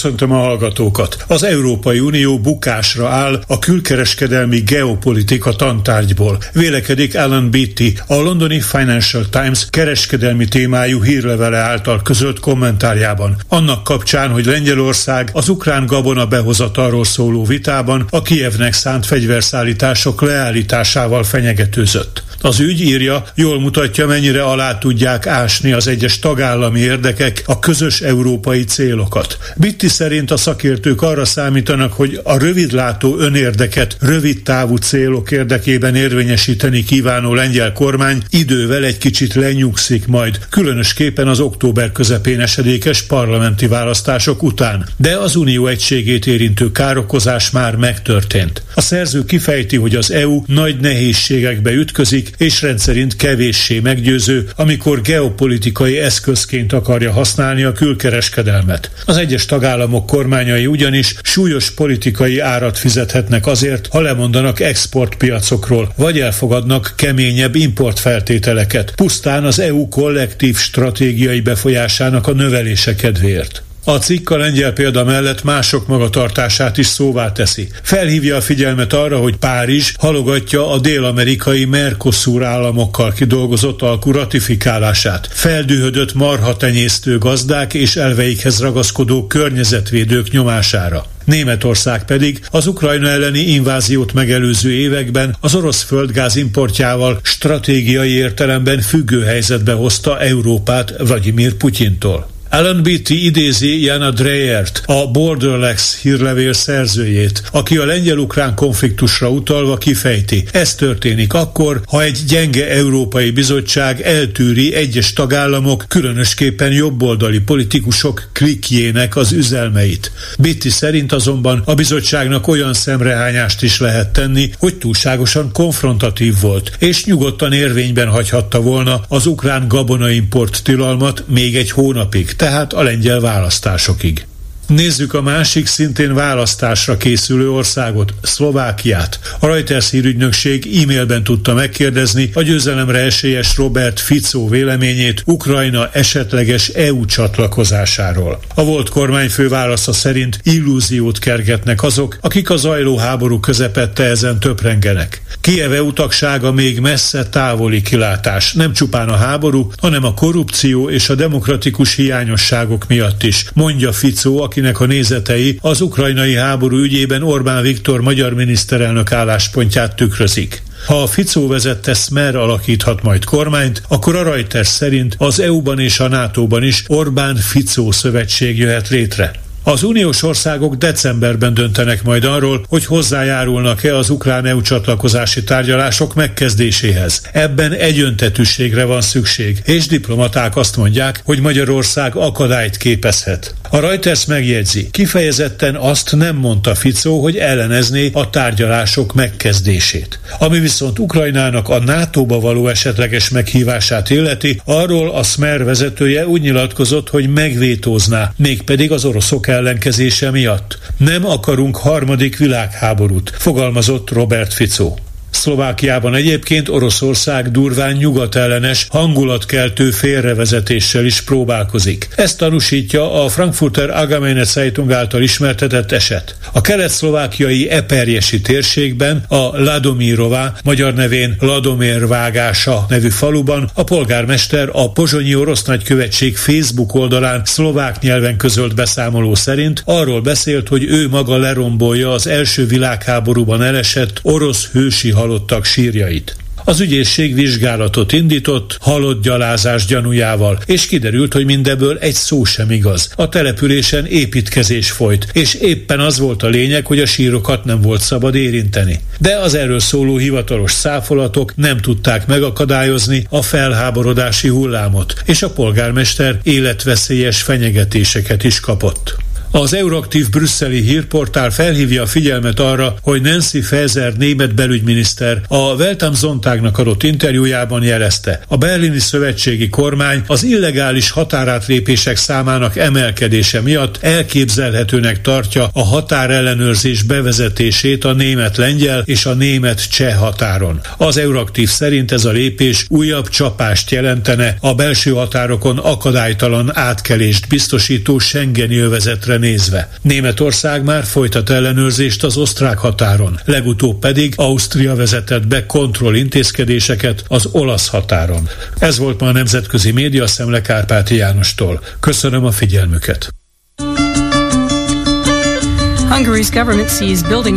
Köszöntöm a hallgatókat. Az Európai Unió bukásra áll a külkereskedelmi geopolitika tantárgyból. Vélekedik Alan Beatty, a londoni Financial Times kereskedelmi témájú hírlevele által közölt kommentárjában. Annak kapcsán, hogy Lengyelország az ukrán gabona behozatalról szóló vitában a Kievnek szánt fegyverszállítások leállításával fenyegetőzött. Az ügy írja, jól mutatja, mennyire alá tudják ásni az egyes tagállami érdekek a közös európai célokat. Bitti szerint a szakértők arra számítanak, hogy a rövidlátó önérdeket rövid távú célok érdekében érvényesíteni kívánó lengyel kormány idővel egy kicsit lenyugszik majd, különösképpen az október közepén esedékes parlamenti választások után. De az unió egységét érintő károkozás már megtörtént. A szerző kifejti, hogy az EU nagy nehézségekbe ütközik, és rendszerint kevéssé meggyőző, amikor geopolitikai eszközként akarja használni a külkereskedelmet. Az egyes tagállamok kormányai ugyanis súlyos politikai árat fizethetnek azért, ha lemondanak exportpiacokról, vagy elfogadnak keményebb importfeltételeket, pusztán az EU kollektív stratégiai befolyásának a növelése kedvéért. A cikk a lengyel példa mellett mások magatartását is szóvá teszi. Felhívja a figyelmet arra, hogy Párizs halogatja a dél-amerikai Mercosur államokkal kidolgozott alkú ratifikálását. Feldühödött marha tenyésztő gazdák és elveikhez ragaszkodó környezetvédők nyomására. Németország pedig az Ukrajna elleni inváziót megelőző években az orosz földgáz importjával stratégiai értelemben függő helyzetbe hozta Európát Vladimir Putyintól. Alan Beatty idézi Jana Dreyert, a Borderlex hírlevél szerzőjét, aki a lengyel-ukrán konfliktusra utalva kifejti. Ez történik akkor, ha egy gyenge Európai Bizottság eltűri egyes tagállamok, különösképpen jobboldali politikusok klikjének az üzelmeit. Beatty szerint azonban a bizottságnak olyan szemrehányást is lehet tenni, hogy túlságosan konfrontatív volt, és nyugodtan érvényben hagyhatta volna az ukrán gabonaimport tilalmat még egy hónapig tehát a lengyel választásokig. Nézzük a másik szintén választásra készülő országot, Szlovákiát. A Reuters hírügynökség e-mailben tudta megkérdezni a győzelemre esélyes Robert Fico véleményét Ukrajna esetleges EU csatlakozásáról. A volt kormányfő válasza szerint illúziót kergetnek azok, akik a zajló háború közepette ezen töprengenek. Kieve utagsága még messze távoli kilátás, nem csupán a háború, hanem a korrupció és a demokratikus hiányosságok miatt is, mondja Fico, aki akinek a nézetei az ukrajnai háború ügyében Orbán Viktor magyar miniszterelnök álláspontját tükrözik. Ha a Ficó vezette Smer alakíthat majd kormányt, akkor a Reuters szerint az EU-ban és a NATO-ban is Orbán-Ficó szövetség jöhet létre. Az uniós országok decemberben döntenek majd arról, hogy hozzájárulnak-e az ukrán EU csatlakozási tárgyalások megkezdéséhez. Ebben egyöntetűségre van szükség, és diplomaták azt mondják, hogy Magyarország akadályt képezhet. A Reuters megjegyzi, kifejezetten azt nem mondta Ficó, hogy ellenezné a tárgyalások megkezdését. Ami viszont Ukrajnának a NATO-ba való esetleges meghívását illeti, arról a Smer vezetője úgy nyilatkozott, hogy megvétózná, mégpedig az oroszok ellenkezése miatt. Nem akarunk harmadik világháborút, fogalmazott Robert Fico. Szlovákiában egyébként Oroszország durván nyugatellenes, hangulatkeltő félrevezetéssel is próbálkozik. Ezt tanúsítja a Frankfurter Allgemeine Zeitung által ismertetett eset. A kelet-szlovákiai eperjesi térségben a Ladomirová, magyar nevén Ladomér vágása nevű faluban a polgármester a Pozsonyi Orosz Nagykövetség Facebook oldalán szlovák nyelven közölt beszámoló szerint arról beszélt, hogy ő maga lerombolja az első világháborúban elesett orosz hősi halottak sírjait. Az ügyészség vizsgálatot indított, halott gyalázás gyanújával, és kiderült, hogy mindebből egy szó sem igaz. A településen építkezés folyt, és éppen az volt a lényeg, hogy a sírokat nem volt szabad érinteni. De az erről szóló hivatalos száfolatok nem tudták megakadályozni a felháborodási hullámot, és a polgármester életveszélyes fenyegetéseket is kapott. Az Euraktív brüsszeli hírportál felhívja a figyelmet arra, hogy Nancy Faeser német belügyminiszter a Weltam Zontágnak adott interjújában jelezte. A berlini szövetségi kormány az illegális határátlépések számának emelkedése miatt elképzelhetőnek tartja a határellenőrzés bevezetését a német-lengyel és a német-cseh határon. Az Euraktív szerint ez a lépés újabb csapást jelentene a belső határokon akadálytalan átkelést biztosító Schengeni övezetre nézve. Németország már folytat ellenőrzést az osztrák határon, legutóbb pedig Ausztria vezetett be kontrollintézkedéseket az olasz határon. Ez volt ma a Nemzetközi Média Szemle Kárpáti Jánostól. Köszönöm a figyelmüket.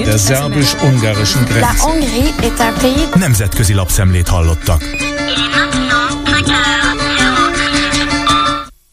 Der szerbus-ungarischen Grenze. Nemzetközi lapszemlét hallottak. Il est maintenant 5 heures.